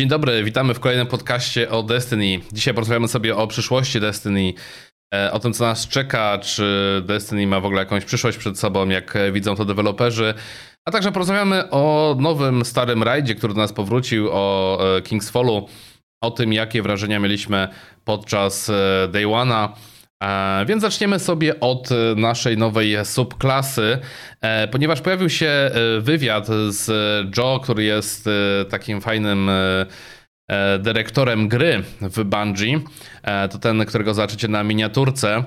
Dzień dobry, witamy w kolejnym podcaście o Destiny. Dzisiaj porozmawiamy sobie o przyszłości Destiny, e, o tym co nas czeka, czy Destiny ma w ogóle jakąś przyszłość przed sobą, jak widzą to deweloperzy, a także porozmawiamy o nowym, starym rajdzie, który do nas powrócił, o e, King's Fallu, o tym jakie wrażenia mieliśmy podczas e, Day One'a. Więc zaczniemy sobie od naszej nowej subklasy, ponieważ pojawił się wywiad z Joe, który jest takim fajnym dyrektorem gry w Bungie. To ten, którego zobaczycie na miniaturce.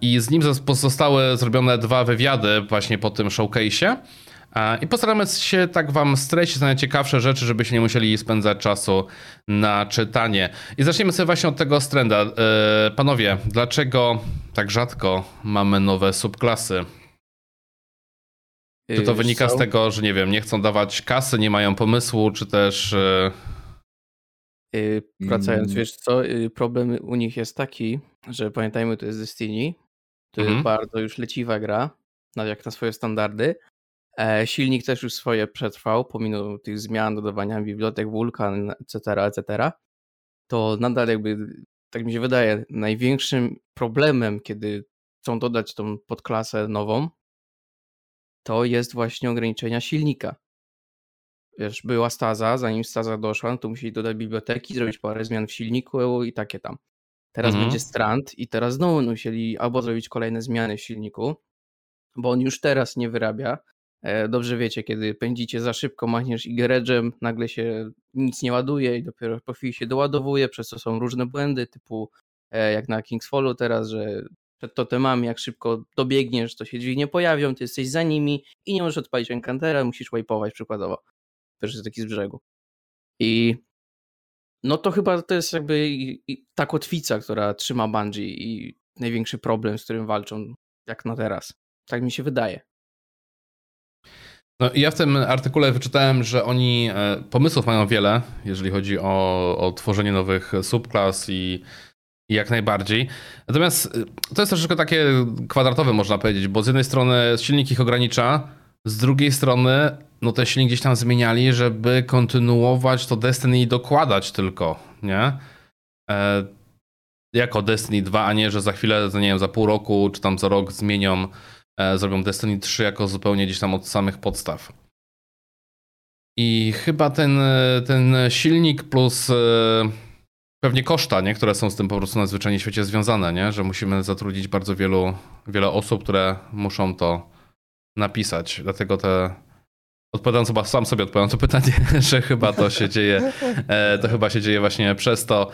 I z nim zostały zrobione dwa wywiady właśnie po tym showcase'ie. I postaramy się tak wam streścić na najciekawsze rzeczy, żebyście nie musieli spędzać czasu na czytanie. I zaczniemy sobie właśnie od tego strenda. E, panowie, dlaczego tak rzadko mamy nowe subklasy? Czy to wynika z tego, że nie wiem, nie chcą dawać kasy, nie mają pomysłu, czy też. Yy, wracając, mm. wiesz co, problem u nich jest taki, że pamiętajmy, to jest Destiny. To mhm. jest bardzo już leciwa gra, jak na swoje standardy. E, silnik też już swoje przetrwał, pomimo tych zmian, dodawania bibliotek, wulkan, etc., etc., to nadal jakby, tak mi się wydaje, największym problemem, kiedy chcą dodać tą podklasę nową, to jest właśnie ograniczenia silnika. Wiesz, była staza, zanim staza doszła, no to musieli dodać biblioteki, zrobić parę zmian w silniku i takie tam. Teraz mhm. będzie strand i teraz znowu musieli albo zrobić kolejne zmiany w silniku, bo on już teraz nie wyrabia dobrze wiecie, kiedy pędzicie za szybko, machniesz igeredżem, nagle się nic nie ładuje i dopiero po chwili się doładowuje, przez co są różne błędy, typu e, jak na King's Fallu teraz, że przed totemami jak szybko dobiegniesz, to się drzwi nie pojawią, ty jesteś za nimi i nie możesz odpalić encantera, musisz wipe'ować przykładowo. Też jest taki z brzegu. I no to chyba to jest jakby ta kotwica, która trzyma Bungie i największy problem, z którym walczą jak na teraz. Tak mi się wydaje. No, ja w tym artykule wyczytałem, że oni e, pomysłów mają wiele, jeżeli chodzi o, o tworzenie nowych subklas i, i jak najbardziej. Natomiast e, to jest troszeczkę takie kwadratowe, można powiedzieć, bo z jednej strony silnik ich ogranicza, z drugiej strony no ten silnik gdzieś tam zmieniali, żeby kontynuować to Destiny i dokładać tylko, nie? E, jako Destiny 2, a nie, że za chwilę, nie wiem, za pół roku czy tam za rok zmienią zrobią Destiny 3 jako zupełnie gdzieś tam od samych podstaw. I chyba ten, e, ten silnik plus e, pewnie koszta, nie? które są z tym po prostu nadzwyczajnie w świecie związane, nie? że musimy zatrudnić bardzo wielu, wiele osób, które muszą to napisać. Dlatego te. Odpowiadając chyba sam sobie odpowiadam to pytanie, że chyba to się dzieje, to chyba się dzieje właśnie przez to.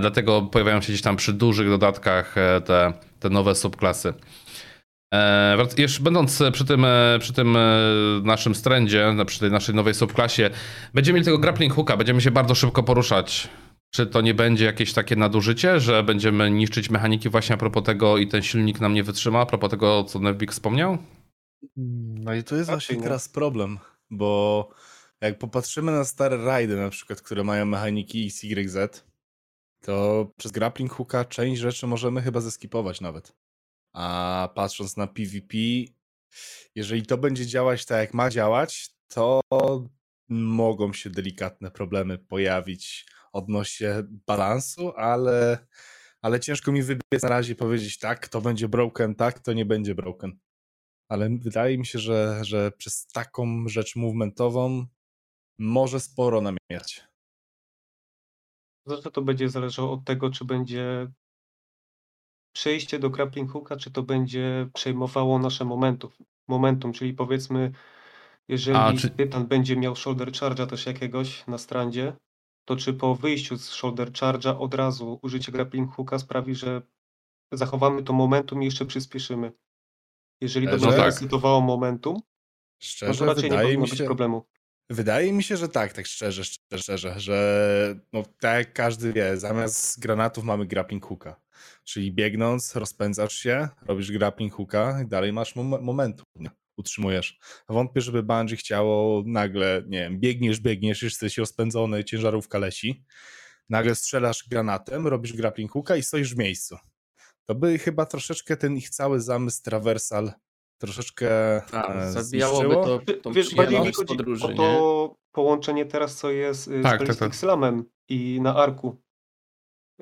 Dlatego pojawiają się gdzieś tam przy dużych dodatkach te, te nowe subklasy. E, jeszcze będąc przy tym, e, przy tym e, naszym strendzie, przy tej naszej nowej subklasie, będziemy mieli tego grappling hooka, będziemy się bardzo szybko poruszać. Czy to nie będzie jakieś takie nadużycie, że będziemy niszczyć mechaniki właśnie a propos tego i ten silnik nam nie wytrzyma, a propos tego, co Nevbik wspomniał? No i to jest właśnie teraz problem, bo jak popatrzymy na stare rajdy na przykład, które mają mechaniki XYZ, to przez grappling hooka część rzeczy możemy chyba zeskipować nawet. A patrząc na PvP, jeżeli to będzie działać tak, jak ma działać, to mogą się delikatne problemy pojawić odnośnie balansu, ale, ale ciężko mi wybiec na razie powiedzieć tak, to będzie broken, tak, to nie będzie broken. Ale wydaje mi się, że, że przez taką rzecz movementową może sporo namieniać. Zawsze to będzie zależało od tego, czy będzie przejście do grappling hooka, czy to będzie przejmowało nasze momentum, momentum czyli powiedzmy, jeżeli A, czy... Tytan będzie miał shoulder charge'a też jakiegoś na strandzie, to czy po wyjściu z shoulder charge'a od razu użycie grappling hooka sprawi, że zachowamy to momentum i jeszcze przyspieszymy. Jeżeli to no będzie tak. momentum, Szczerze, to raczej nie powinno się... być problemu. Wydaje mi się, że tak, tak szczerze, szczerze, szczerze że no tak jak każdy wie, zamiast granatów mamy grappling hooka. Czyli biegnąc, rozpędzasz się, robisz grappling hooka i dalej masz mom momentum, nie? utrzymujesz. Wątpię, żeby Bungie chciało nagle, nie wiem, biegniesz, biegniesz, jesteś rozpędzony, ciężarówka leci, nagle strzelasz granatem, robisz grappling hooka i stoisz w miejscu. To by chyba troszeczkę ten ich cały zamysł traversal troszeczkę tak, zabijałoby to tą Wiesz, bardziej mi chodzi podróży, o to, połączenie teraz, co jest tak, z tak, tak. Slamem i na Arku.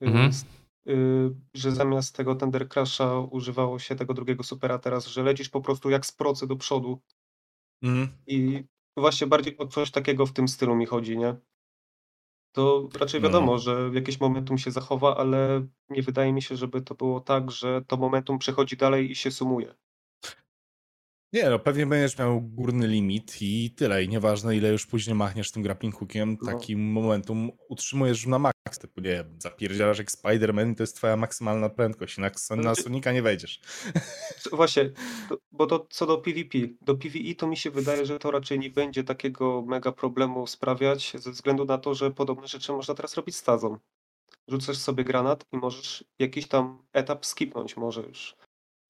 Y, mhm. Że zamiast tego Tender Crasha używało się tego drugiego supera teraz, że lecisz po prostu jak z procy do przodu. Mhm. I właśnie bardziej o coś takiego w tym stylu mi chodzi, nie? To raczej no. wiadomo, że jakieś momentum się zachowa, ale nie wydaje mi się, żeby to było tak, że to momentum przechodzi dalej i się sumuje. Nie, no pewnie będziesz miał górny limit i tyle. I nieważne ile już później machniesz tym grappling hookiem, no. takim momentum utrzymujesz na maks. Typu nie zapierdzielasz jak Spider-Man i to jest twoja maksymalna prędkość. Na, na znaczy- Sonika nie wejdziesz. Właśnie, bo to co do PvP. Do PvE to mi się wydaje, że to raczej nie będzie takiego mega problemu sprawiać, ze względu na to, że podobne rzeczy można teraz robić stazą. Rzucasz sobie granat i możesz jakiś tam etap skipnąć może już.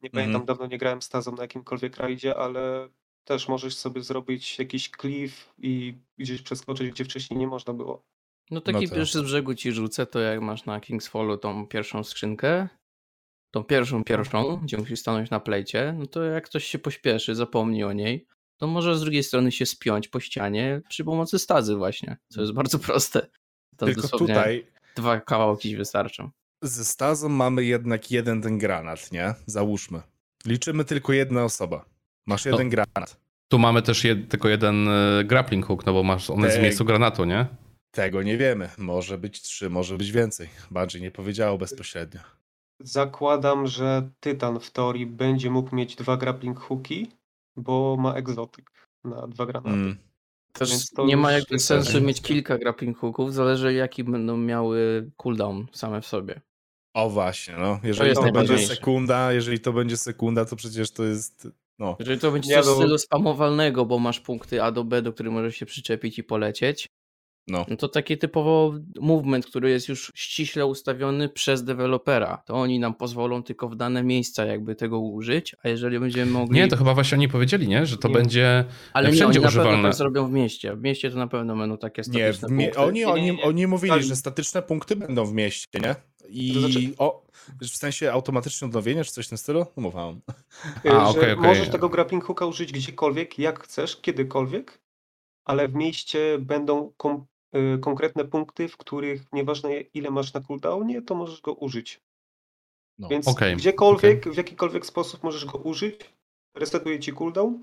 Nie pamiętam, mhm. dawno nie grałem z Tazą na jakimkolwiek rajdzie, ale też możesz sobie zrobić jakiś cliff i gdzieś przeskoczyć, gdzie wcześniej nie można było. No taki no pierwszy z brzegu ci rzucę, to jak masz na King's Fallu tą pierwszą skrzynkę, tą pierwszą pierwszą, gdzie musisz stanąć na plejcie, no to jak ktoś się pośpieszy, zapomni o niej, to może z drugiej strony się spiąć po ścianie przy pomocy stazy właśnie, co jest bardzo proste. To Tylko tutaj dwa kawałki wystarczą ze Stazą mamy jednak jeden ten granat, nie? Załóżmy. Liczymy tylko jedna osoba. Masz jeden no, granat. Tu mamy też jed, tylko jeden y, grappling hook, no bo masz, on Te... jest w miejscu granatu, nie? Tego nie wiemy. Może być trzy, może być więcej. Bardziej nie powiedziało bezpośrednio. Zakładam, że Tytan w teorii będzie mógł mieć dwa grappling hooki, bo ma egzotyk na dwa granaty. Mm. Też nie ma jakby sensu mieć kilka grappling hooków, zależy jaki będą miały cooldown same w sobie. O właśnie, no. Jeżeli to, to będzie sekunda, jeżeli to będzie sekunda, to przecież to jest. No. Jeżeli to będzie coś do... stylu spamowalnego, bo masz punkty A do B, do których możesz się przyczepić i polecieć, no. no to taki typowo movement, który jest już ściśle ustawiony przez dewelopera. To oni nam pozwolą tylko w dane miejsca jakby tego użyć, a jeżeli będziemy mogli... Nie, to chyba właśnie oni powiedzieli, nie? Że to nie. będzie Ale wszędzie nie, oni używalne. na pewno to zrobią w mieście. W mieście to na pewno będą takie statyczne nie, punkty. Oni, oni, oni mówili, że statyczne punkty będą w mieście, nie? I znaczy... o, w sensie automatyczne odnowienie, czy coś w tym stylu? Umowałem. A, okay, okay. Możesz tego grappling hooka użyć gdziekolwiek, jak chcesz, kiedykolwiek, ale w mieście będą kom y, konkretne punkty, w których nieważne ile masz na cooldownie, to możesz go użyć. No. Więc okay, gdziekolwiek, okay. w jakikolwiek sposób możesz go użyć, resetuje ci cooldown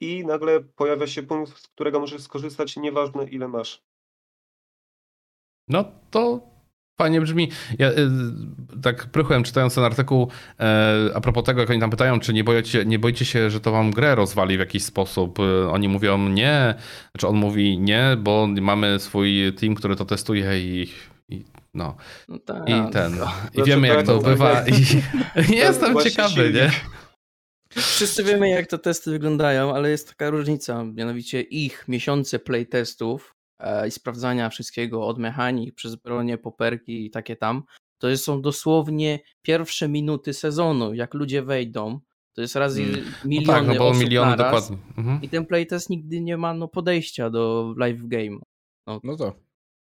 i nagle pojawia się punkt, z którego możesz skorzystać, nieważne ile masz. No to Fajnie brzmi. Ja y, tak prychłem czytając ten artykuł e, a propos tego, jak oni tam pytają, czy nie boicie, nie boicie się, że to wam grę rozwali w jakiś sposób. Y, oni mówią nie, znaczy on mówi nie, bo mamy swój team, który to testuje i, i no. no tak, I ten. No. I znaczy, wiemy jak to bywa i jestem ciekawy, nie? Wszyscy wiemy jak te testy wyglądają, ale jest taka różnica, mianowicie ich miesiące playtestów i sprawdzania wszystkiego od mechanik przez bronię, poperki i takie tam, to są dosłownie pierwsze minuty sezonu, jak ludzie wejdą, to jest razy hmm. miliony no tak, no osób miliony dokładnie. Mhm. I ten playtest nigdy nie ma no, podejścia do live game. No, no to.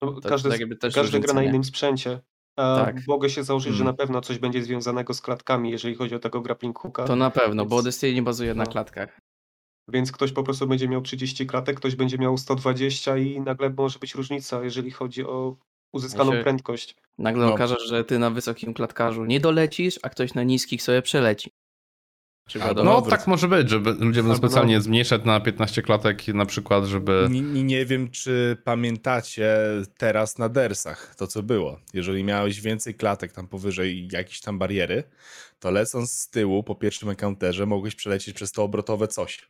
No, każdy, tak każdy gra na innym sprzęcie. A tak. Mogę się założyć, hmm. że na pewno coś będzie związanego z klatkami, jeżeli chodzi o tego grappling hooka. To na pewno, Więc... bo Destiny bazuje no. na klatkach. Więc ktoś po prostu będzie miał 30 klatek, ktoś będzie miał 120 i nagle może być różnica, jeżeli chodzi o uzyskaną znaczy, prędkość. Nagle no. okaże, że ty na wysokim klatkarzu nie dolecisz, a ktoś na niskich sobie przeleci. Czy no tak może być, że ludzie będą specjalnie no. zmniejszać na 15 klatek na przykład, żeby... Nie, nie, wiem, czy pamiętacie teraz na dersach to, co było. Jeżeli miałeś więcej klatek tam powyżej jakiejś tam bariery, to lecąc z tyłu po pierwszym encounterze mogłeś przelecieć przez to obrotowe coś.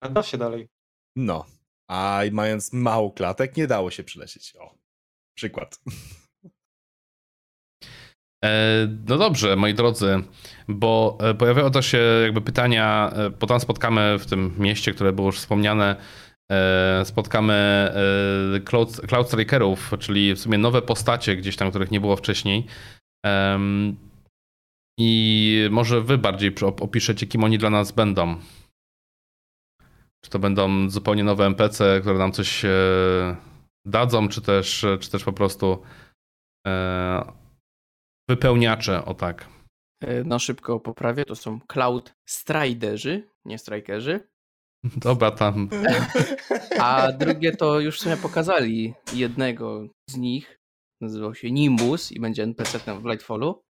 A da się dalej. No. A mając mało klatek, nie dało się przylecieć. O, przykład. E, no dobrze, moi drodzy, bo e, pojawiają też się jakby pytania, e, bo tam spotkamy w tym mieście, które było już wspomniane, spotkamy Cloud, Cloud Strikerów, czyli w sumie nowe postacie gdzieś tam, których nie było wcześniej. I może wy bardziej opiszecie, kim oni dla nas będą. Czy to będą zupełnie nowe NPC, które nam coś e, dadzą, czy też, czy też po prostu e, wypełniacze, o tak. E, na szybko poprawię, to są Cloud Striderzy, nie Strikerzy. Dobra, tam. A drugie to już sobie pokazali jednego z nich. Nazywał się Nimbus i będzie NPC-tem w Lightfallu.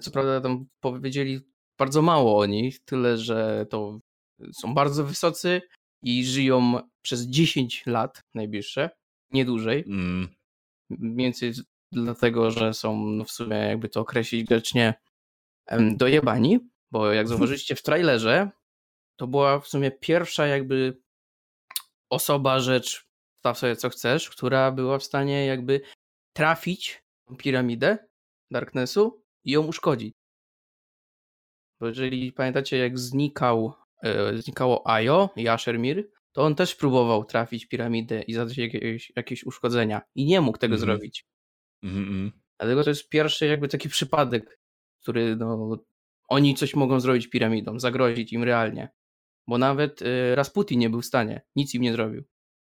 Co prawda tam powiedzieli bardzo mało o nich, tyle że to są bardzo wysocy i żyją przez 10 lat najbliższe, nie dłużej. Mm. Więcej dlatego, że są no w sumie, jakby to określić grzecznie, dojebani, bo jak zauważyliście w trailerze, to była w sumie pierwsza jakby osoba, rzecz, staw sobie co chcesz, która była w stanie jakby trafić piramidę Darknessu i ją uszkodzić. Bo jeżeli pamiętacie, jak znikał, znikało Ajo i Ashermir, to on też próbował trafić piramidę i zadać jakieś, jakieś uszkodzenia i nie mógł tego mm zrobić. Mm -hmm. Dlatego to jest pierwszy jakby taki przypadek, który no, oni coś mogą zrobić piramidom, zagrozić im realnie. Bo nawet y, Rasputin nie był w stanie, nic im nie zrobił.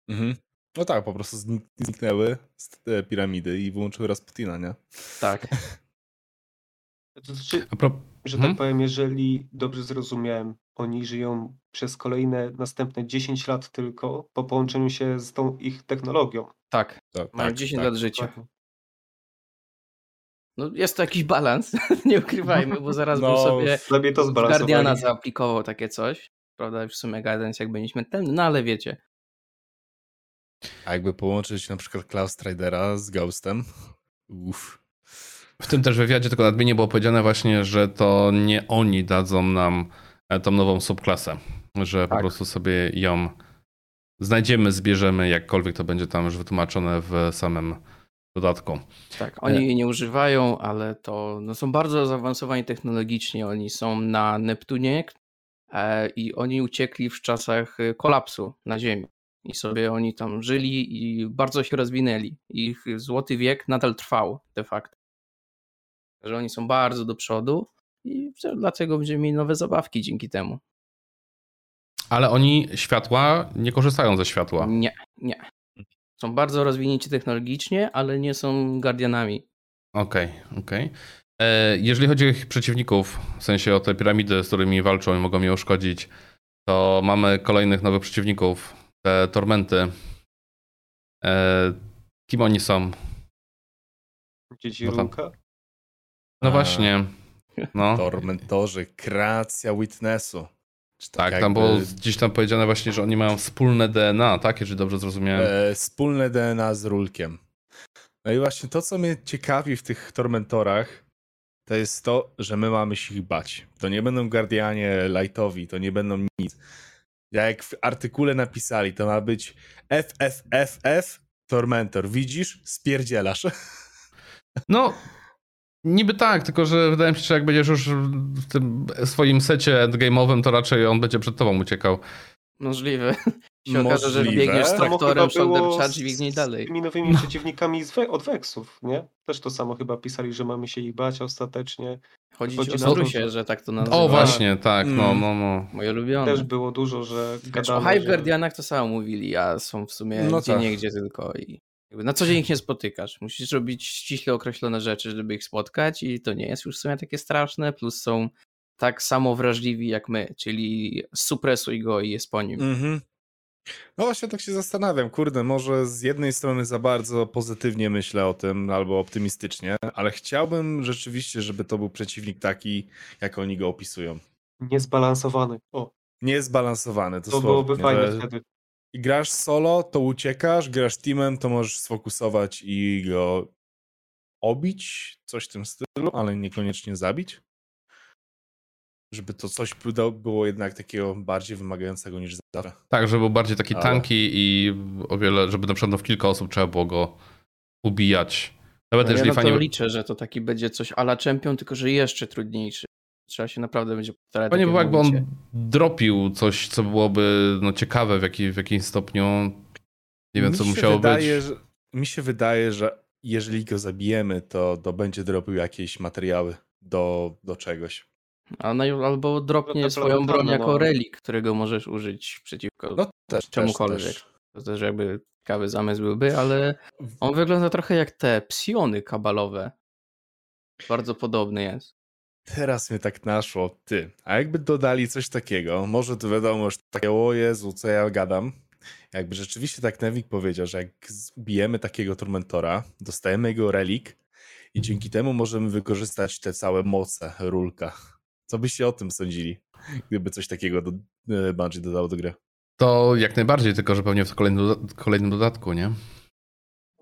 Mhm. No tak, po prostu zniknęły te piramidy i wyłączyły Rasputina, nie? Tak. To znaczy, że tak hmm? powiem, jeżeli dobrze zrozumiałem, oni żyją przez kolejne następne 10 lat tylko po połączeniu się z tą ich technologią. Tak, tak mają tak, 10 tak, lat życia. No jest to jakiś balans, nie ukrywajmy, bo zaraz no, bym sobie, sobie to Guardiana zaaplikował takie coś. Prawda, już w sumie Guardian jest jakby nieśmiertelny, no ale wiecie. A jakby połączyć na przykład Klaus Stridera z Ghostem? Uff. W tym też wywiadzie tylko nadmienię było powiedziane właśnie, że to nie oni dadzą nam tą nową subklasę, że tak. po prostu sobie ją znajdziemy, zbierzemy, jakkolwiek to będzie tam już wytłumaczone w samym dodatku. Tak, oni jej nie używają, ale to no, są bardzo zaawansowani technologicznie. Oni są na Neptunie e, i oni uciekli w czasach e, kolapsu na Ziemi. I sobie oni tam żyli i bardzo się rozwinęli. Ich złoty wiek nadal trwał de facto. Że oni są bardzo do przodu i dlatego będziemy mieli nowe zabawki dzięki temu. Ale oni światła nie korzystają ze światła. Nie, nie. Są bardzo rozwinięci technologicznie, ale nie są guardianami. Okej, okay, okej. Okay. E, jeżeli chodzi o ich przeciwników, w sensie o te piramidy, z którymi walczą i mogą je uszkodzić, to mamy kolejnych nowych przeciwników, te tormenty. E, kim oni są? Dzieci no, Runka? no właśnie. No. Tormentorzy, kreacja Witnessu. Tak, tak jakby... tam było gdzieś tam powiedziane właśnie, że oni mają wspólne DNA, tak? Jeżeli dobrze zrozumiałem. E, wspólne DNA z Rulkiem. No i właśnie to, co mnie ciekawi w tych Tormentorach, to jest to, że my mamy się ich bać. To nie będą Guardianie lightowi, to nie będą nic. Jak w artykule napisali, to ma być FFFF Tormentor. Widzisz? Spierdzielasz. No, Niby tak, tylko że wydaje mi się, że jak będziesz już w tym swoim secie endgame'owym, to raczej on będzie przed tobą uciekał. Możliwe. się okaże, że biegniesz z traktorem, shoulder charge i biegniesz dalej. Z tymi nowymi przeciwnikami z we od Vexów, nie? Też to samo chyba pisali, że mamy się ich bać ostatecznie. Chodzi, Chodzi o Sorusie, że tak to nazywa. O właśnie, tak, no, no, no. Moje ulubione. Też było dużo, że gadamy, O Hive że... Guardianach to samo mówili, a są w sumie no gdzie tak. nie gdzie tylko i na co dzień ich nie spotykasz. Musisz robić ściśle określone rzeczy, żeby ich spotkać i to nie jest już w sumie takie straszne, plus są tak samo wrażliwi jak my, czyli supresuj go i jest po nim. Mhm. No właśnie tak się zastanawiam, kurde, może z jednej strony za bardzo pozytywnie myślę o tym, albo optymistycznie, ale chciałbym rzeczywiście, żeby to był przeciwnik taki, jak oni go opisują. Niezbalansowany. O. Niezbalansowany, to, to byłoby fajne wtedy. I grasz solo, to uciekasz, grasz teamem, to możesz sfokusować i go obić, coś w tym stylu, ale niekoniecznie zabić. Żeby to coś było jednak takiego bardziej wymagającego niż zawsze. Tak, żeby był bardziej taki ale... tanki i o wiele, żeby na przykład w kilka osób trzeba było go ubijać. Nawet no jeżeli ja fani... to liczę, że to taki będzie coś ala champion, tylko że jeszcze trudniejszy. Trzeba się naprawdę będzie postarać. Panie jakby on dropił coś, co byłoby no, ciekawe w, jaki, w jakimś stopniu. Nie wiem, mi co musiało wydaje, być. Że, mi się wydaje, że jeżeli go zabijemy, to, to będzie dropił jakieś materiały do, do czegoś. albo dropnie no swoją broń no. jako relik, którego możesz użyć przeciwko no, też, czemukolwiek. Też, też. To też jakby ciekawy zamysł byłby, ale on wygląda trochę jak te psiony kabalowe. Bardzo podobny jest. Teraz mnie tak naszło, ty, a jakby dodali coś takiego, może to wiadomo, już takie, o Jezu, co ja gadam, jakby rzeczywiście tak Nevik powiedział, że jak bijemy takiego Tormentora, dostajemy jego relik i dzięki temu możemy wykorzystać te całe moce Rulka. Co byście o tym sądzili, gdyby coś takiego do, e, Bungie dodał do gry? To jak najbardziej, tylko że pewnie w kolejnym dodatku, nie?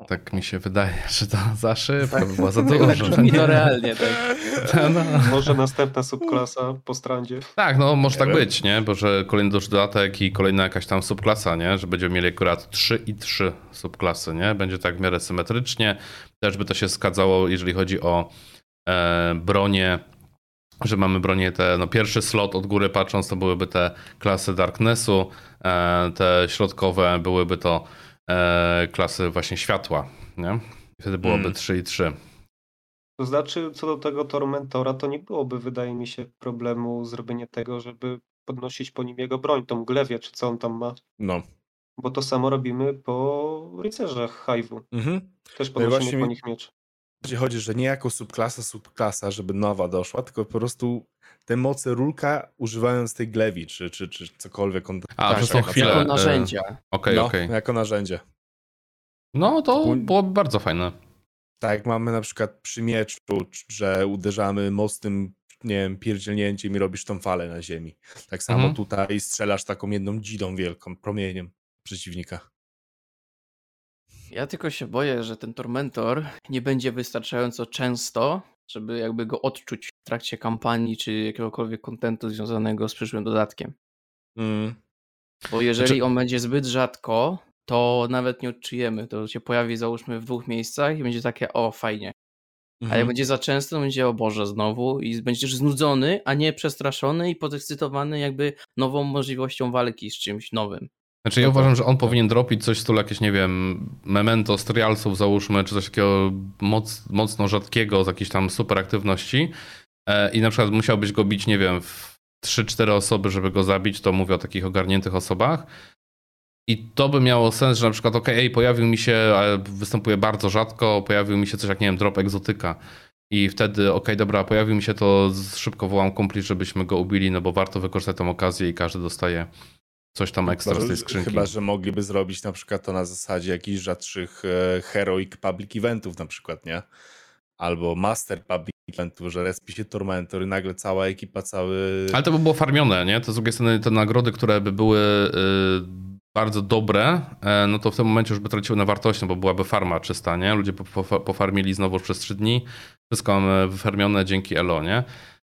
Tak mi się wydaje, że to za szybko tak. by było za dużo. Tak, no realnie, tak. No. Może następna subklasa po strandzie. Tak, no może nie tak wiem. być, nie? Bo że kolejny dodatek i kolejna jakaś tam subklasa, nie? Że będziemy mieli akurat 3 i 3 subklasy, nie? Będzie tak w miarę symetrycznie. Też by to się zgadzało, jeżeli chodzi o e, bronię, że mamy bronię te, no pierwszy slot od góry patrząc, to byłyby te klasy Darknessu, e, te środkowe byłyby to klasy właśnie światła, nie? I wtedy byłoby hmm. 3 i 3. To znaczy, co do tego Tormentora, to nie byłoby, wydaje mi się, problemu zrobienia tego, żeby podnosić po nim jego broń, tą glewię, czy co on tam ma. No. Bo to samo robimy po rycerzach Hive'u. Mhm. Też no podnosimy no po nich miecz. Chodzi, że nie jako subklasa, subklasa, żeby nowa doszła, tylko po prostu te moce rulka używając tej glewi, czy, czy, czy cokolwiek. On, A, tak, że są chwile. Jako narzędzia. Okej, okay, no, okej. Okay. Jako narzędzie. No, to byłoby bardzo fajne. Tak jak mamy na przykład przy mieczu, że uderzamy mocnym, nie wiem, pierdzielnięciem i robisz tą falę na ziemi. Tak samo mhm. tutaj strzelasz taką jedną dzidą wielką, promieniem przeciwnika. Ja tylko się boję, że ten Tormentor nie będzie wystarczająco często, żeby jakby go odczuć w trakcie kampanii czy jakiegokolwiek kontentu związanego z przyszłym dodatkiem. Mm. Bo jeżeli znaczy... on będzie zbyt rzadko, to nawet nie odczujemy. To się pojawi załóżmy w dwóch miejscach i będzie takie, o fajnie. Mhm. A jak będzie za często, to będzie o Boże znowu i będziesz znudzony, a nie przestraszony i podekscytowany jakby nową możliwością walki z czymś nowym. Znaczy ja uważam, że on powinien dropić coś z stylu jakieś, nie wiem, memento z trialsów załóżmy, czy coś takiego moc, mocno rzadkiego z jakiejś tam super aktywności e, i na przykład musiałbyś go bić, nie wiem, w 3-4 osoby, żeby go zabić, to mówię o takich ogarniętych osobach. I to by miało sens, że na przykład, ok, ej, pojawił mi się, ale występuje bardzo rzadko, pojawił mi się coś jak, nie wiem, drop egzotyka. I wtedy, ok, dobra, pojawił mi się to, szybko wołam kumpli, żebyśmy go ubili, no bo warto wykorzystać tę okazję i każdy dostaje coś tam ekstra chyba, z tej skrzynki. Chyba, że mogliby zrobić na przykład to na zasadzie jakichś rzadszych e, heroic public eventów na przykład, nie? Albo master public eventów, że respi się Tormentor i nagle cała ekipa, cały... Ale to by było farmione, nie? To z drugiej strony te nagrody, które by były y, bardzo dobre, e, no to w tym momencie już by traciły na wartości, no bo byłaby farma czysta, nie? Ludzie pofarmili znowu przez trzy dni, wszystko mamy wyfarmione dzięki Elo, nie?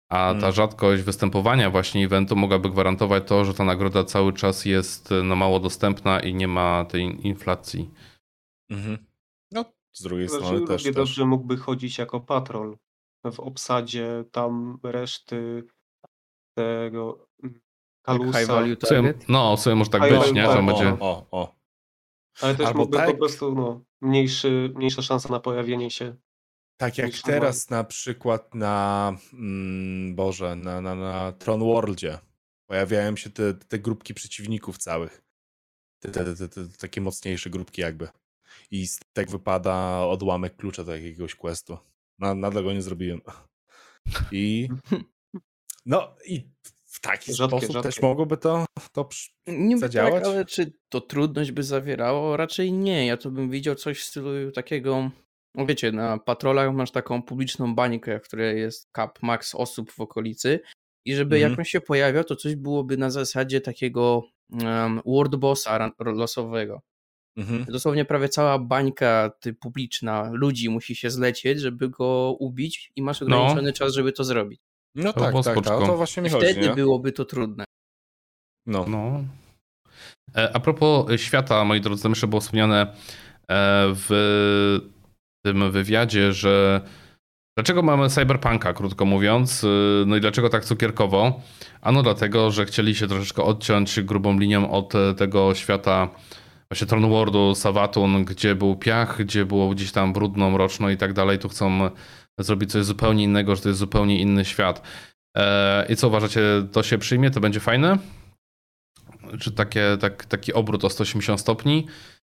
A ta hmm. rzadkość występowania właśnie eventu mogłaby gwarantować to, że ta nagroda cały czas jest no, mało dostępna i nie ma tej inflacji. Mhm. No, z drugiej znaczy, strony też, też. dobrze mógłby chodzić jako patrol w obsadzie tam reszty tego mm, kalusa. High value no, sobie może tak high być, nie? Że będzie... O, o. Ale też Albo mógłby tak... po prostu no, mniejszy, mniejsza szansa na pojawienie się tak jak teraz na przykład na mm, Boże, na, na, na Tron Worldzie pojawiają się te, te grupki przeciwników całych. Te, te, te, te, takie mocniejsze grupki jakby. I z tak wypada odłamek klucza do jakiegoś questu. Na, nadal go nie zrobiłem. I no i w taki rzadkie, sposób rzadkie. też mogłoby to, to nie zadziałać. Tak, ale czy to trudność by zawierało? Raczej nie. Ja to bym widział coś w stylu takiego wiecie, na patrolach masz taką publiczną bańkę, w której jest cap max osób w okolicy i żeby mm. jak on się pojawiał, to coś byłoby na zasadzie takiego um, word bossa losowego. Mhm. Dosłownie prawie cała bańka ty, publiczna ludzi musi się zlecieć, żeby go ubić i masz no. ograniczony no. czas, żeby to zrobić. No to tak, tak, tak, to właśnie mi chodzi. Wtedy nie? byłoby to trudne. No. no. E, a propos świata, moi drodzy, jeszcze było wspomniane e, w tym wywiadzie, że dlaczego mamy cyberpunka, krótko mówiąc, y, no i dlaczego tak cukierkowo? Ano dlatego, że chcieli się troszeczkę odciąć grubą linią od tego świata właśnie Tron Worldu, Savatun, gdzie był piach, gdzie było gdzieś tam brudno, mroczno i tak dalej. Tu chcą zrobić coś zupełnie innego, że to jest zupełnie inny świat. E, I co uważacie, to się przyjmie, to będzie fajne? Czy takie, tak, taki obrót o 180 stopni?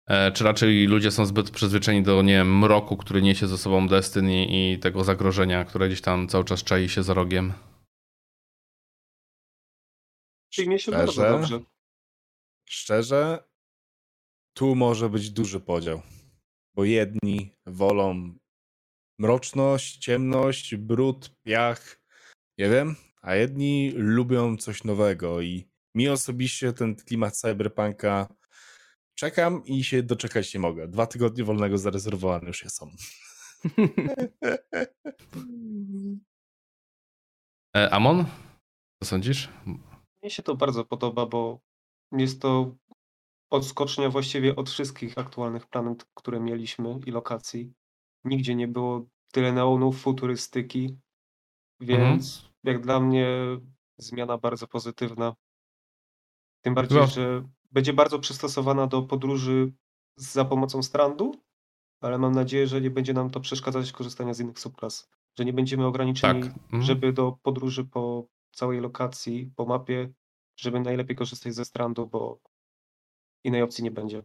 E, czy raczej ludzie są zbyt przyzwyczajeni do nie wiem, mroku, który niesie ze sobą Destiny i tego zagrożenia, które gdzieś tam cały czas czai się za rogiem? Przyjmie się bardzo dobrze. Szczerze, tu może być duży podział, bo jedni wolą mroczność, ciemność, brud, piach, nie wiem, a jedni lubią coś nowego i mi osobiście ten klimat cyberpunka czekam i się doczekać nie mogę. Dwa tygodnie wolnego zarezerwowane już są. E, Amon? Co sądzisz? Mnie się to bardzo podoba, bo jest to odskocznia właściwie od wszystkich aktualnych planet, które mieliśmy i lokacji. Nigdzie nie było tyle neonów, futurystyki, więc mhm. jak dla mnie zmiana bardzo pozytywna. Tym bardziej, no. że będzie bardzo przystosowana do podróży za pomocą strandu, ale mam nadzieję, że nie będzie nam to przeszkadzać korzystania z innych subklas. Że nie będziemy ograniczeni, tak. mhm. żeby do podróży po całej lokacji, po mapie, żeby najlepiej korzystać ze strandu, bo innej opcji nie będzie.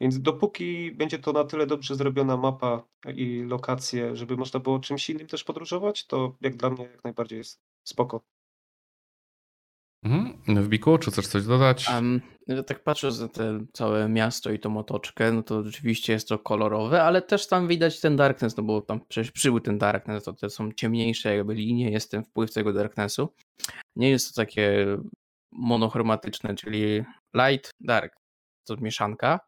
Więc dopóki będzie to na tyle dobrze zrobiona mapa i lokacje, żeby można było czymś innym też podróżować, to jak dla mnie jak najbardziej jest spoko. Mhm. W Biku, czy chcesz coś dodać? Um, tak patrzę na te całe miasto i tą otoczkę, no to rzeczywiście jest to kolorowe, ale też tam widać ten darkness, no bo tam przecież przybył ten darkness, to te są ciemniejsze jakby linie, jest ten wpływ tego darknessu. Nie jest to takie monochromatyczne, czyli light, dark, to mieszanka.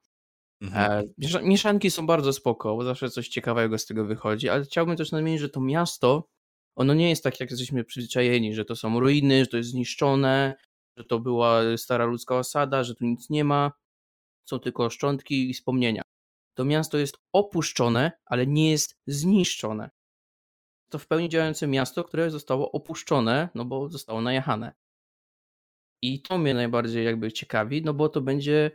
Mhm. E, mieszanki są bardzo spoko, bo zawsze coś ciekawego z tego wychodzi, ale chciałbym też nadmienić, że to miasto, ono nie jest tak, jak jesteśmy przyzwyczajeni, że to są ruiny, że to jest zniszczone, że to była stara ludzka osada, że tu nic nie ma, są tylko szczątki i wspomnienia. To miasto jest opuszczone, ale nie jest zniszczone. To w pełni działające miasto, które zostało opuszczone, no bo zostało najechane. I to mnie najbardziej jakby ciekawi, no bo to będzie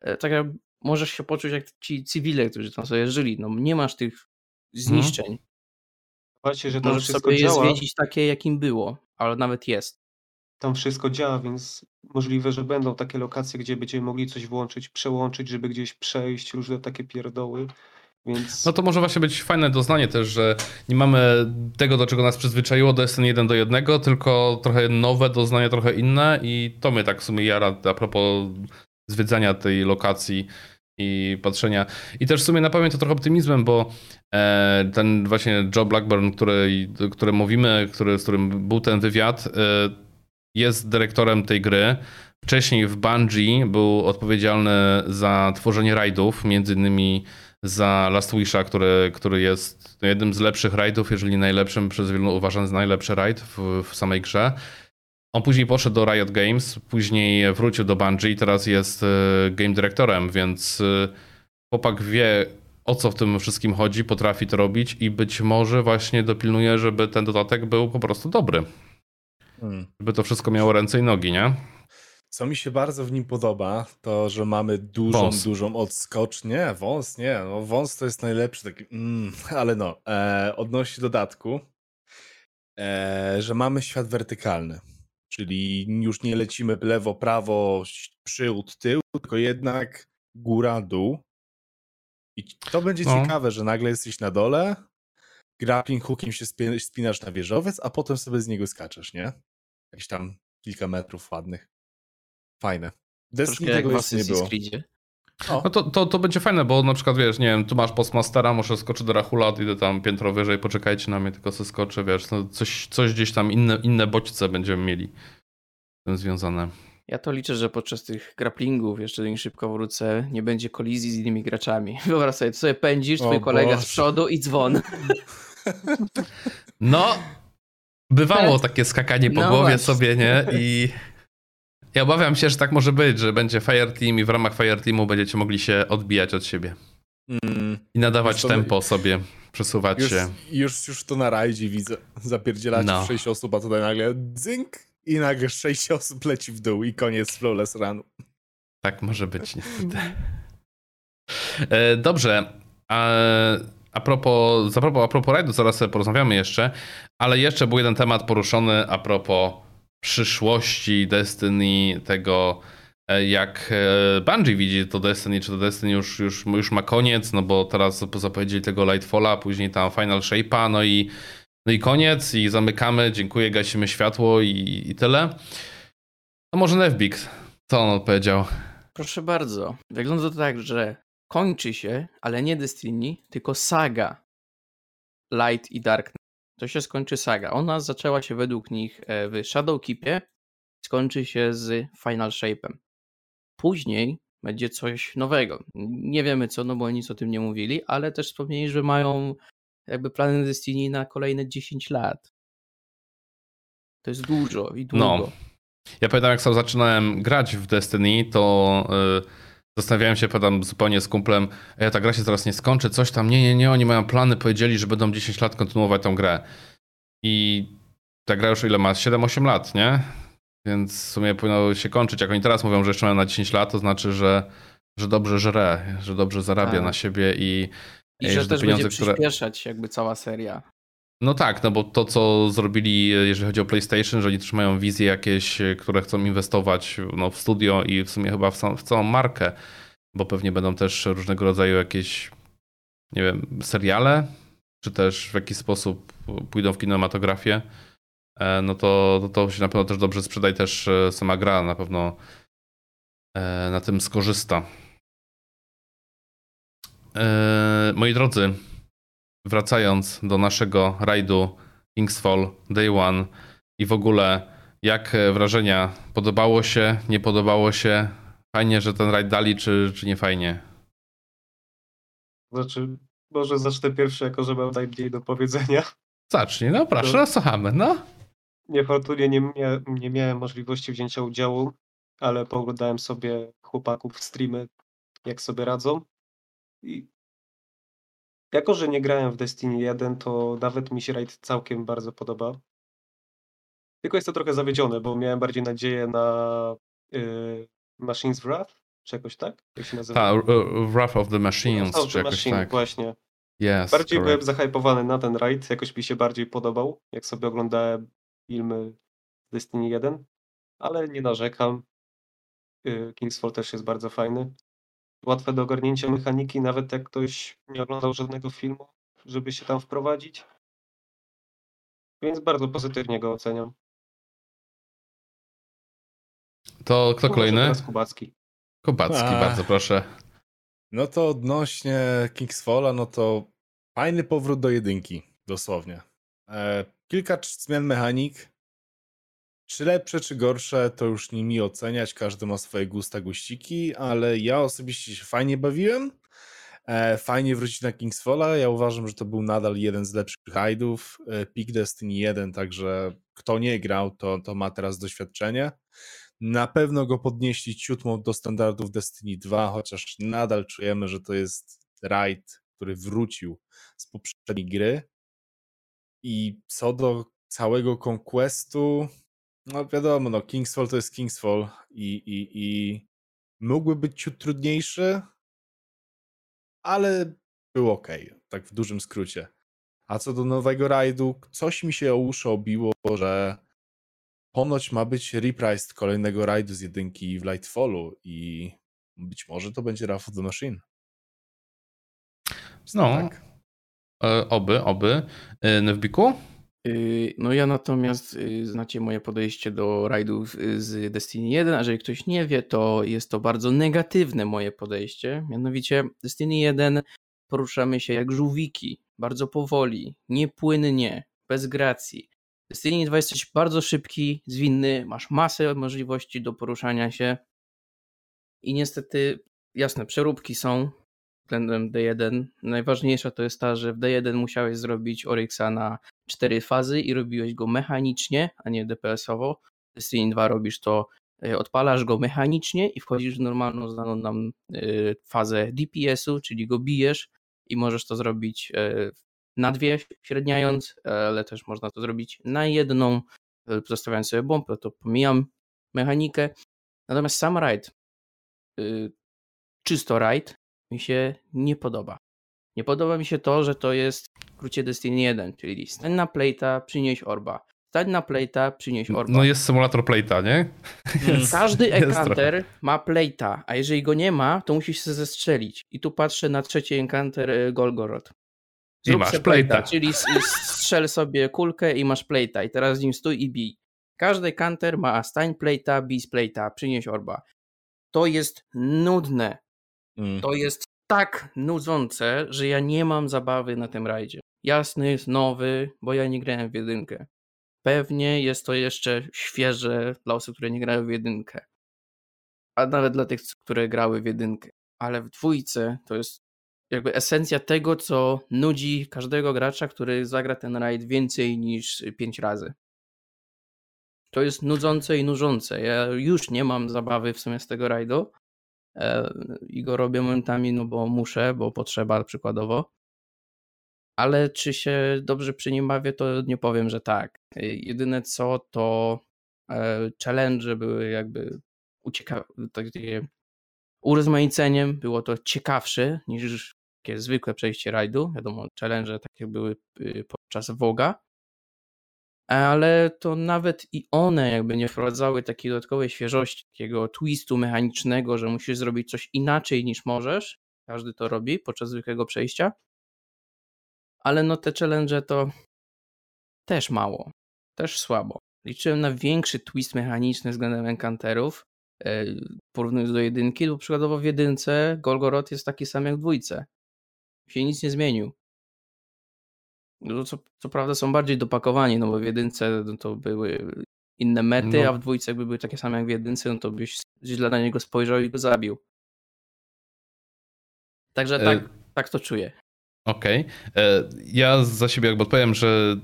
e, tak jak możesz się poczuć jak ci cywile, którzy tam sobie żyli. No nie masz tych mhm. zniszczeń. Zobaczcie, że to możesz wszystko sobie działa. je zwiedzić takie, jakim było, ale nawet jest. Tam wszystko działa, więc możliwe, że będą takie lokacje, gdzie będziemy mogli coś włączyć, przełączyć, żeby gdzieś przejść, różne takie pierdoły. Więc... No to może właśnie być fajne doznanie też, że nie mamy tego, do czego nas przyzwyczaiło do SN 1 do 1, tylko trochę nowe doznanie, trochę inne i to mnie tak w sumie jara a propos zwiedzania tej lokacji i patrzenia. I też w sumie napowiem to trochę optymizmem, bo e, ten właśnie Joe Blackburn, który, który mówimy, który, z którym był ten wywiad, e, jest dyrektorem tej gry. Wcześniej w Bungie był odpowiedzialny za tworzenie rajdów, między innymi za Last Wisha, który, który jest jednym z lepszych rajdów, jeżeli najlepszym, przez wielu uważany za najlepszy rajd w, w samej grze. On później poszedł do Riot Games, później wrócił do Bungie i teraz jest e, game dyrektorem, więc e, chłopak wie o co w tym wszystkim chodzi, potrafi to robić i być może właśnie dopilnuje, żeby ten dodatek był po prostu dobry. Hmm. Żeby to wszystko miało ręce i nogi, nie? Co mi się bardzo w nim podoba, to że mamy dużą, wąs. dużą odskocznię. Wąs, nie, no wąs to jest najlepszy taki, mm, ale no, e, odnośnie dodatku, e, że mamy świat wertykalny. Czyli już nie lecimy lewo, prawo, przód, tył, tylko jednak góra, dół. I to będzie no. ciekawe, że nagle jesteś na dole, grappling hookiem się spinasz na wieżowiec, a potem sobie z niego skaczesz, nie? Jakieś tam kilka metrów ładnych. Fajne. Destiny tego jeszcze nie było. No to, to, to będzie fajne, bo na przykład wiesz, nie wiem, tu masz postmastera, muszę skoczyć do Rahula, idę tam piętro wyżej, poczekajcie na mnie, tylko se skoczę, wiesz, no coś, coś gdzieś tam, inne, inne bodźce będziemy mieli z tym związane. Ja to liczę, że podczas tych grapplingów, jeszcze nim szybko wrócę, nie będzie kolizji z innymi graczami. Wyobraź sobie, sobie pędzisz, twój o kolega Boże. z przodu i dzwon. No, bywało takie skakanie po no głowie właśnie. sobie, nie? I ja obawiam się, że tak może być, że będzie Fireteam i w ramach Fireteamu będziecie mogli się odbijać od siebie. Mm. I nadawać tempo sobie, przesuwać już, się. Już, już to na rajdzie widzę. Zapierdzielacie no. 6 osób, a tutaj nagle dzynk i nagle 6 osób leci w dół i koniec flawless runu. Tak może być niestety. E, dobrze. A, a propos, a propos, a propos rajdu, zaraz porozmawiamy jeszcze, ale jeszcze był jeden temat poruszony a propos przyszłości Destiny, tego e, jak e, Bungie widzi to Destiny, czy to Destiny już, już, już ma koniec, no bo teraz zapowiedzieli tego Lightfalla, później tam Final Shape'a, no i, no i koniec i zamykamy, dziękuję, gasimy światło i, i tyle. To może Nevbik, co on odpowiedział? Proszę bardzo. Wygląda to tak, że kończy się, ale nie Destiny, tylko saga Light i Darkness. To się skończy saga. Ona zaczęła się według nich e, w Shadowkeepie, skończy się z Final Shape'em. Później będzie coś nowego. Nie wiemy co, no bo nic o tym nie mówili, ale też wspomnieli, że mają jakby plany Destiny na kolejne 10 lat. To jest dużo i długo. No. Ja pamiętam, jak sam zaczynałem grać w Destiny, to yy, zastanawiałem się, padam zupełnie z kumplem, ja ta gra się zaraz nie skończy, coś tam, nie, nie, nie, oni mają plany, powiedzieli, że będą 10 lat kontynuować tą grę. I ta gra już ile ma? 7-8 lat, nie? Więc w sumie powinno się kończyć. Jak oni teraz mówią, że jeszcze mają na 10 lat, to znaczy, że, że dobrze żre, że dobrze zarabia tak. na siebie i, i, i że, że też pieniądze, będzie przyspieszać które... jakby cała seria. No tak, no bo to, co zrobili, jeżeli chodzi o PlayStation, że oni też mają wizje jakieś, które chcą inwestować no, w studio i w sumie chyba w, w całą markę, bo pewnie będą też różnego rodzaju jakieś, nie wiem, seriale, czy też w jakiś sposób pójdą w kinematografię, e, no to, to, to się na pewno też dobrze sprzeda i też e, sama gra na pewno e, na tym skorzysta. Moi drodzy, wracając do naszego rajdu Kingsfall Day One i w ogóle jak wrażenia? Podobało się, nie podobało się? Fajnie, że ten rajd dali, czy, czy nie fajnie? Znaczy, może zacznę pierwszy, jako że mam najmniej do powiedzenia. Zacznij, no proszę, to... słuchamy, no. Niefortunnie nie, mia nie miałem możliwości wzięcia udziału, ale pooglądałem sobie chłopaków streamy, jak sobie radzą. I jako, że nie grałem w Destiny 1, to nawet mi się raid całkiem bardzo podoba. Tylko jest to trochę zawiedzione, bo miałem bardziej nadzieję na yy, Machines Wrath, czy jakoś tak? Jak się nazywa? Ta, Wrath of the Machines, of czy jakoś Machine, tak. właśnie. Yes, bardziej correct. byłem zahypowany na ten raid, jakoś mi się bardziej podobał, jak sobie oglądałem filmy Destiny 1, ale nie narzekam. Yy, Kingsfall też jest bardzo fajny łatwe do ogarnięcia mechaniki, nawet jak ktoś nie oglądał żadnego filmu, żeby się tam wprowadzić. Więc bardzo pozytywnie go oceniam. To kto kolejny? Kubacki. Kubacki, A. bardzo proszę. No to odnośnie Kingsfalla, no to fajny powrót do jedynki, dosłownie. E, kilka zmian mechanik, czy lepsze, czy gorsze, to już nie mi oceniać. Każdy ma swoje gusta, guściki, ale ja osobiście się fajnie bawiłem. E, fajnie wrócić na Kingsfalla. Ja uważam, że to był nadal jeden z lepszych rajdów. E, Peak Destiny 1, także kto nie grał, to, to ma teraz doświadczenie. Na pewno go podnieśli ciutmą do standardów Destiny 2, chociaż nadal czujemy, że to jest rajd, który wrócił z poprzedniej gry. I co do całego Conquestu, no wiadomo, no Kingsfall to jest Kingsfall i, i, i mógłby być ciut trudniejszy, ale był ok, tak w dużym skrócie. A co do nowego rajdu, coś mi się o uszy obiło, że ponoć ma być reprised kolejnego rajdu z jedynki w Lightfallu i być może to będzie Wrath of the Machine. No, tak. E, oby, oby. E, Nevbiku? Y, no ja natomiast y, znacie moje podejście do rajdów y, z Destiny 1, a jeżeli ktoś nie wie, to jest to bardzo negatywne moje podejście. Mianowicie Destiny 1 poruszamy się jak żółwiki, bardzo powoli, niepłynnie, bez gracji. Destiny 2 jesteś bardzo szybki, zwinny, masz masę możliwości do poruszania się i niestety, jasne, przeróbki są, względem D1. Najważniejsza to jest ta, że w D1 musiałeś zrobić Oryxa na cztery fazy i robiłeś go mechanicznie, a nie DPS-owo. W Destiny 2 robisz to, e, odpalasz go mechanicznie i wchodzisz w normalną znaną nam e, fazę DPS-u, czyli go bijesz i możesz to zrobić e, na dwie średniając, ale też można to zrobić na jedną, zostawiając sobie bombę, to pomijam mechanikę. Natomiast sam raid, czysto raid, mi się nie podoba. Nie podoba mi się to, że to jest w skrócie Destiny 1, czyli stań na plate'a, przynieś orba. Stań na plate'a, przynieś orba. No jest symulator plate'a, nie? Jest, Każdy encounter ma plate'a, a jeżeli go nie ma, to musisz się zestrzelić. I tu patrzę na trzeci encounter e, Golgoroth. Zrób I masz plate'a. Czyli strzel sobie kulkę i masz plate'a i teraz z nim stój i bij. Każdy kanter ma Stein Plate'a, Beast Plate'a, przynieś orba. To jest nudne. Mm. To jest tak nudzące, że ja nie mam zabawy na tym rajdzie. Jasny jest nowy, bo ja nie grałem w jedynkę. Pewnie jest to jeszcze świeże dla osób, które nie grają w jedynkę. A nawet dla tych, które grały w jedynkę. Ale w dwójce to jest jakby esencja tego, co nudzi każdego gracza, który zagra ten raid więcej niż pięć razy. To jest nudzące i nużące. Ja już nie mam zabawy w sumie z tego rajdu i go robię momentami, no bo muszę, bo potrzeba przykładowo. Ale czy się dobrze przy nim bawię, to nie powiem, że tak. E, jedyne co to e, challenge były jakby ucieka takie urozmaiceniem, było to ciekawsze niż takie zwykłe przejście rajdu. Wiadomo, challenge takie były y, podczas Woga, ale to nawet i one jakby nie wprowadzały takiej dodatkowej świeżości, takiego twistu mechanicznego, że musisz zrobić coś inaczej niż możesz. Każdy to robi podczas zwykłego przejścia. Ale no te challenge to też mało, też słabo. Liczyłem na większy twist mechaniczny względem enkanterów, e, porównując do jedynki, bo przykładowo w jedynce Golgoroth jest taki sam jak w dwójce się nic nie zmienił. No co, co prawda są bardziej dopakowani, no bo w jedynce no to były inne mety, no. a w dwójce jakby były takie same jak w jedynce, no to byś źle na niego spojrzał i go zabił. Także tak, e... tak to czuję. Okej. Okay. E, ja za siebie jakby odpowiem, że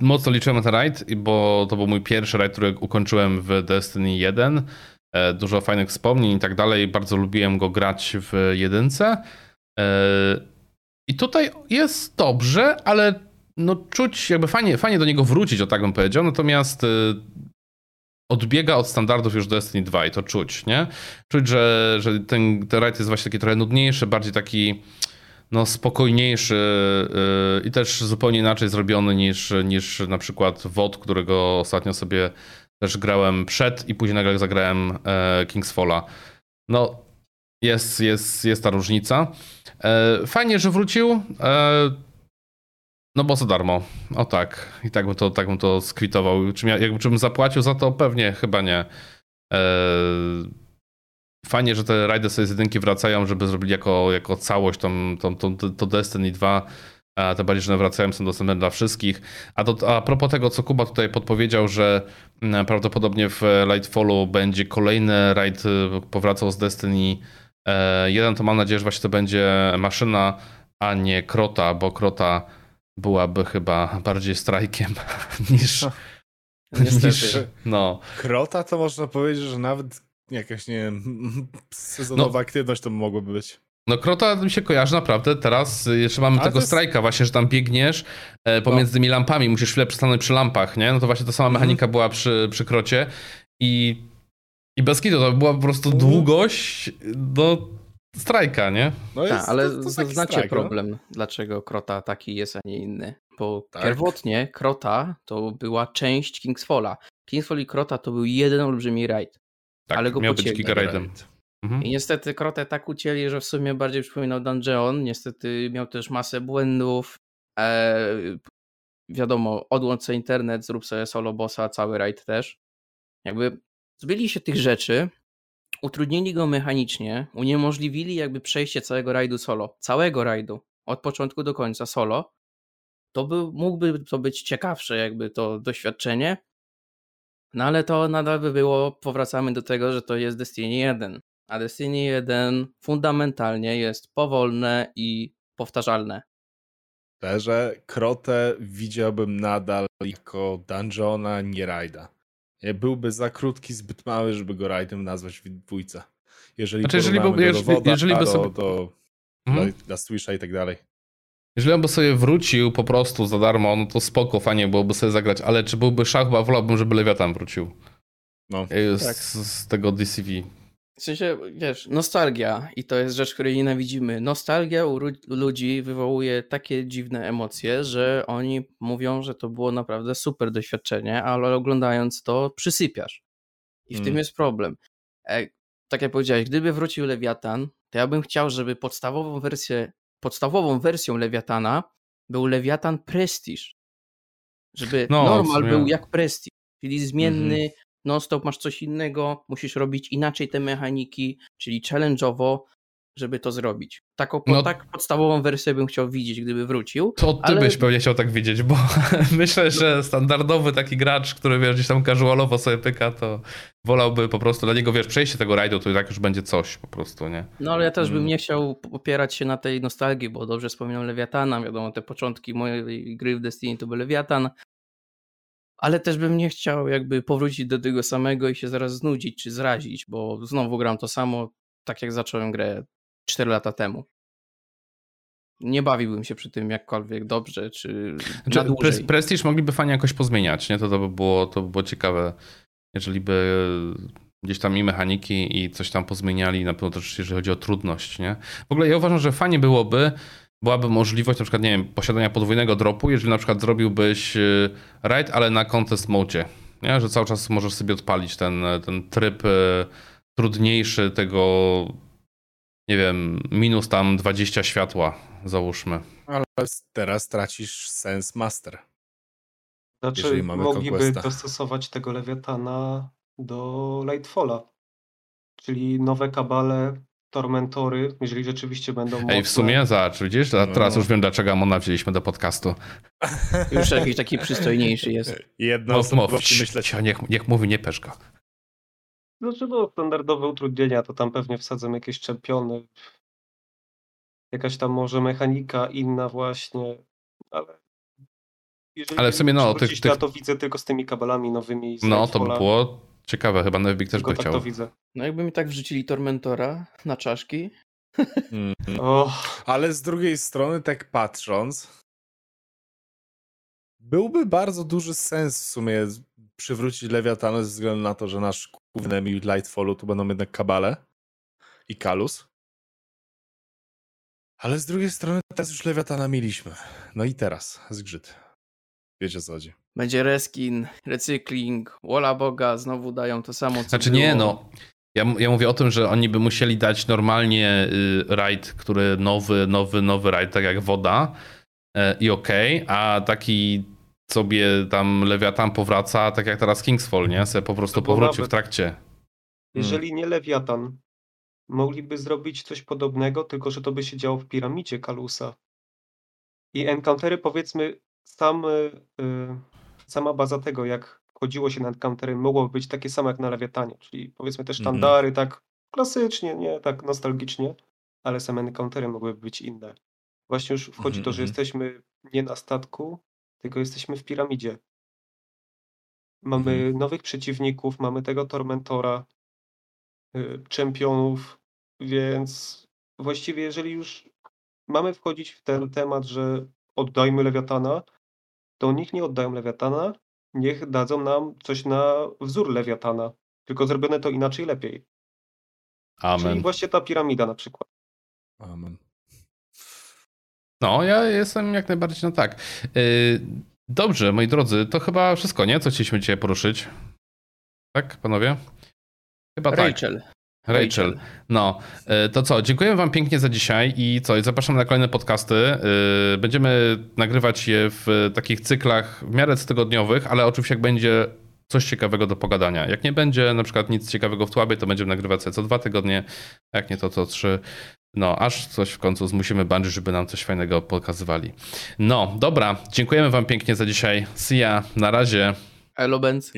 mocno liczyłem na ten raid, bo to był mój pierwszy raid, który ukończyłem w Destiny 1. E, dużo fajnych wspomnień i tak dalej. Bardzo lubiłem go grać w jedynce. I tutaj jest dobrze, ale no czuć, jakby fajnie, fajnie do niego wrócić, o tak bym powiedział, natomiast y, odbiega od standardów już Destiny 2 i to czuć, nie? Czuć, że, że ten, ten raid jest właśnie taki trochę nudniejszy, bardziej taki no, spokojniejszy yy, i też zupełnie inaczej zrobiony niż, niż na przykład WOD, którego ostatnio sobie też grałem przed i później nagle zagrałem e, Kingsfalla. No, jest, jest, jest ta różnica. E, fajnie, że wrócił. E, no bo za darmo. O tak. I tak bym to, tak bym to skwitował. Czy, jakby, czy bym zapłacił za to? Pewnie, chyba nie. E, fajnie, że te rajdy sobie z jedynki wracają, żeby zrobili jako, jako całość tą, tą, tą, to Destiny 2. A te bardziej, że wracają, są dostępne dla wszystkich. A, to, a propos tego, co Kuba tutaj podpowiedział, że mm, prawdopodobnie w Lightfallu będzie kolejny rajd powracał z Destiny jeden to mam nadzieję, że właśnie to będzie maszyna, a nie krota, bo krota byłaby chyba bardziej strajkiem niż. niż no. Krota to można powiedzieć, że nawet jakaś, nie wiem, sezonowa no. aktywność to mogłoby być. No Krota mi się kojarzy naprawdę teraz, jeszcze mamy tego jest... strajka właśnie, że tam biegniesz e, pomiędzy no. tymi lampami, musisz chwilę przystanąć przy lampach, nie? No to właśnie ta sama mhm. mechanika była przy, przy Krocie i i bez kitu, to była po prostu długość do strajka, nie? No jest, Ta, ale to, to znacie strajk, no. problem, no? dlaczego Krota taki jest, a nie inny. Bo tak. pierwotnie Krota to była część Kingsfalla. Kingsfall i Krota to był jeden olbrzymi raid. Tak, ale go miał pocięli. być gigaraidem. Mhm. I niestety Krotę tak ucięli, że w sumie bardziej przypominał Dungeon. Niestety miał też masę błędów. E, wiadomo, odłącz sobie internet, zrób sobie solo bossa, cały raid też. Jakby Zbyli się tych rzeczy, utrudnili go mechanicznie, uniemożliwili jakby przejście całego rajdu solo, całego rajdu, od początku do końca solo, to by, mógłby to być ciekawsze jakby to doświadczenie, no ale to nadal by było, powracamy do tego, że to jest Destiny 1, a Destiny 1 fundamentalnie jest powolne i powtarzalne. Że Krotę widziałbym nadal jako dungeona, nie rajda. E, byłby za krótki, zbyt mały, żeby go rajdem nazwać w dwójce. Jeżeli znaczy, jeżeli, był, jeżeli, woda, jeżeli by sobie... do, mhm. dla Swisha i tak dalej. Jeżeli on by sobie wrócił po prostu za darmo, no to spoko, fajnie byłoby sobie zagrać, ale czy byłby szach, chyba wolałbym, żeby Lewiatan wrócił. No. Z, tak. z tego DCV. W sensie, wiesz, nostalgia i to jest rzecz, której nienawidzimy. Nostalgia u ludzi wywołuje takie dziwne emocje, że oni mówią, że to było naprawdę super doświadczenie, ale oglądając to przysypiasz. I w hmm. tym mm. jest problem. E, tak jak powiedziałeś, gdyby wrócił Lewiatan, to ja bym chciał, żeby podstawową wersję, podstawową wersją Lewiatana był Lewiatan Prestige. Żeby no, normal był jak Prestige. Czyli zmienny, mhm. Non-stop masz coś innego, musisz robić inaczej te mechaniki, czyli challenge'owo, żeby to zrobić. Taką, no, tak podstawową wersję bym chciał widzieć, gdyby wrócił. To ty ale... byś pewnie chciał tak widzieć, bo myślę, że standardowy taki gracz, który wiesz, gdzieś tam casualowo sobie pyka, to wolałby po prostu dla niego, wiesz, przejście tego rajdu, to i tak już będzie coś po prostu, nie? No ale ja też bym mm. nie chciał opierać się na tej nostalgii, bo dobrze wspominam Lewiatana, wiadomo, te początki mojej gry w Destiny to był Lewiatan, ale też bym nie chciał jakby powrócić do tego samego i się zaraz znudzić czy zrazić, bo znowu gram to samo, tak jak zacząłem grę 4 lata temu. Nie bawiłbym się przy tym jakkolwiek dobrze, czy znaczy, pre Prestige mogliby fajnie jakoś pozmieniać, nie? To, to, by było, to by było ciekawe, jeżeli by gdzieś tam i mechaniki i coś tam pozmieniali, na pewno też jeżeli chodzi o trudność, nie? W ogóle ja uważam, że fajnie byłoby, byłaby możliwość na przykład, nie wiem, posiadania podwójnego dropu, jeżeli na przykład zrobiłbyś y, raid, ale na contest mode, nie? Że cały czas możesz sobie odpalić ten, ten tryb y, trudniejszy tego nie wiem, minus tam 20 światła, załóżmy. Ale teraz tracisz sens master. Znaczy, mogliby Conquesta. dostosować tego lewiatana do Lightfalla. Czyli nowe kabale, tormentory, jeżeli rzeczywiście będą. Ej, w sumie zobacz, widzisz? A teraz no. już wiem, dlaczego Amona wzięliśmy do podcastu. Już jakiś taki przystojniejszy jest. Jedno no, mów, myśleć. Niech, niech mówi, nie peszka. Znaczy no, standardowe utrudnienia, to tam pewnie wsadzą jakieś czempiony, jakaś tam może mechanika inna właśnie, ale jeżeli Ale w sumie no, tych, tych... ja to widzę tylko z tymi kabelami nowymi. no, to by było ciekawe, chyba Nevbik też by tak chciał. to widzę. No jakby mi tak wrzucili Tormentora na czaszki. Mm. Oh. Ale z drugiej strony, tak patrząc, byłby bardzo duży sens w sumie przywrócić Lewiatana ze względu na to, że nasz główny enemy Lightfallu to będą jednak Kabale i Kalus. Ale z drugiej strony teraz już Lewiatana mieliśmy. No i teraz zgrzyt. Wiecie co chodzi. Będzie reskin, recykling, Wola Boga, znowu dają to samo co Znaczy było. nie no. Ja, ja mówię o tym, że oni by musieli dać normalnie y, raid, który nowy, nowy, nowy raid, tak jak woda y, i okej, okay, a taki sobie tam Lewiatan powraca, tak jak teraz Kingsfall, nie? Se po prostu no powrócił w trakcie. Hmm. Jeżeli nie Lewiatan, mogliby zrobić coś podobnego, tylko że to by się działo w piramidzie Kalusa. I encountery, powiedzmy, sam, yy, sama baza tego, jak chodziło się na encountery, mogłoby być takie same jak na Lewiatanie, czyli powiedzmy te mhm. sztandary, mm -hmm. tak klasycznie, nie tak nostalgicznie, ale same encountery mogłyby być inne. Właśnie już wchodzi mm -hmm. to, że mhm. jesteśmy nie na statku, tylko jesteśmy w piramidzie. Mamy mhm. nowych przeciwników, mamy tego Tormentora, y, czempionów, więc właściwie jeżeli już mamy wchodzić w ten temat, że oddajmy Lewiatana, to niech nie oddają Lewiatana, niech dadzą nam coś na wzór Lewiatana, tylko zrobione to inaczej lepiej. Amen. Czyli właśnie ta piramida na przykład. Amen. No, ja jestem jak najbardziej na tak. Y, dobrze, moi drodzy, to chyba wszystko, nie? Co chcieliśmy dzisiaj poruszyć? Tak, panowie? Chyba Rachel. tak. Rachel. No, y, to co, dziękuję wam pięknie za dzisiaj i co, zapraszam na kolejne podcasty. Y, będziemy nagrywać je w takich cyklach w miarę cotygodniowych, ale oczywiście jak będzie coś ciekawego do pogadania. Jak nie będzie na przykład nic ciekawego w Tłabie, to będziemy nagrywać co dwa tygodnie, jak nie to co trzy. No, aż coś w końcu zmusimy Bungie, żeby nam coś fajnego pokazywali. No, dobra, dziękujemy wam pięknie za dzisiaj. See ya, na razie. Hello, Benz.